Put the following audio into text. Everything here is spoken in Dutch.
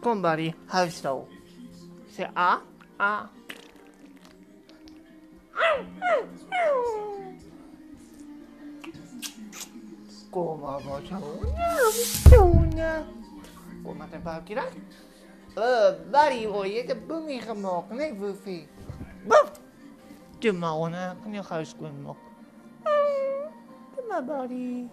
Kom, Barry, huis zo. Zeg A. A. Kom maar, wat zo. Kom maar, een buikje daar. Eh, Barry hoor je de bungie gemaakt, nee, Wuffy. Bum! De mouwen, kan je huis kunnen maken. Kom maar, Barry.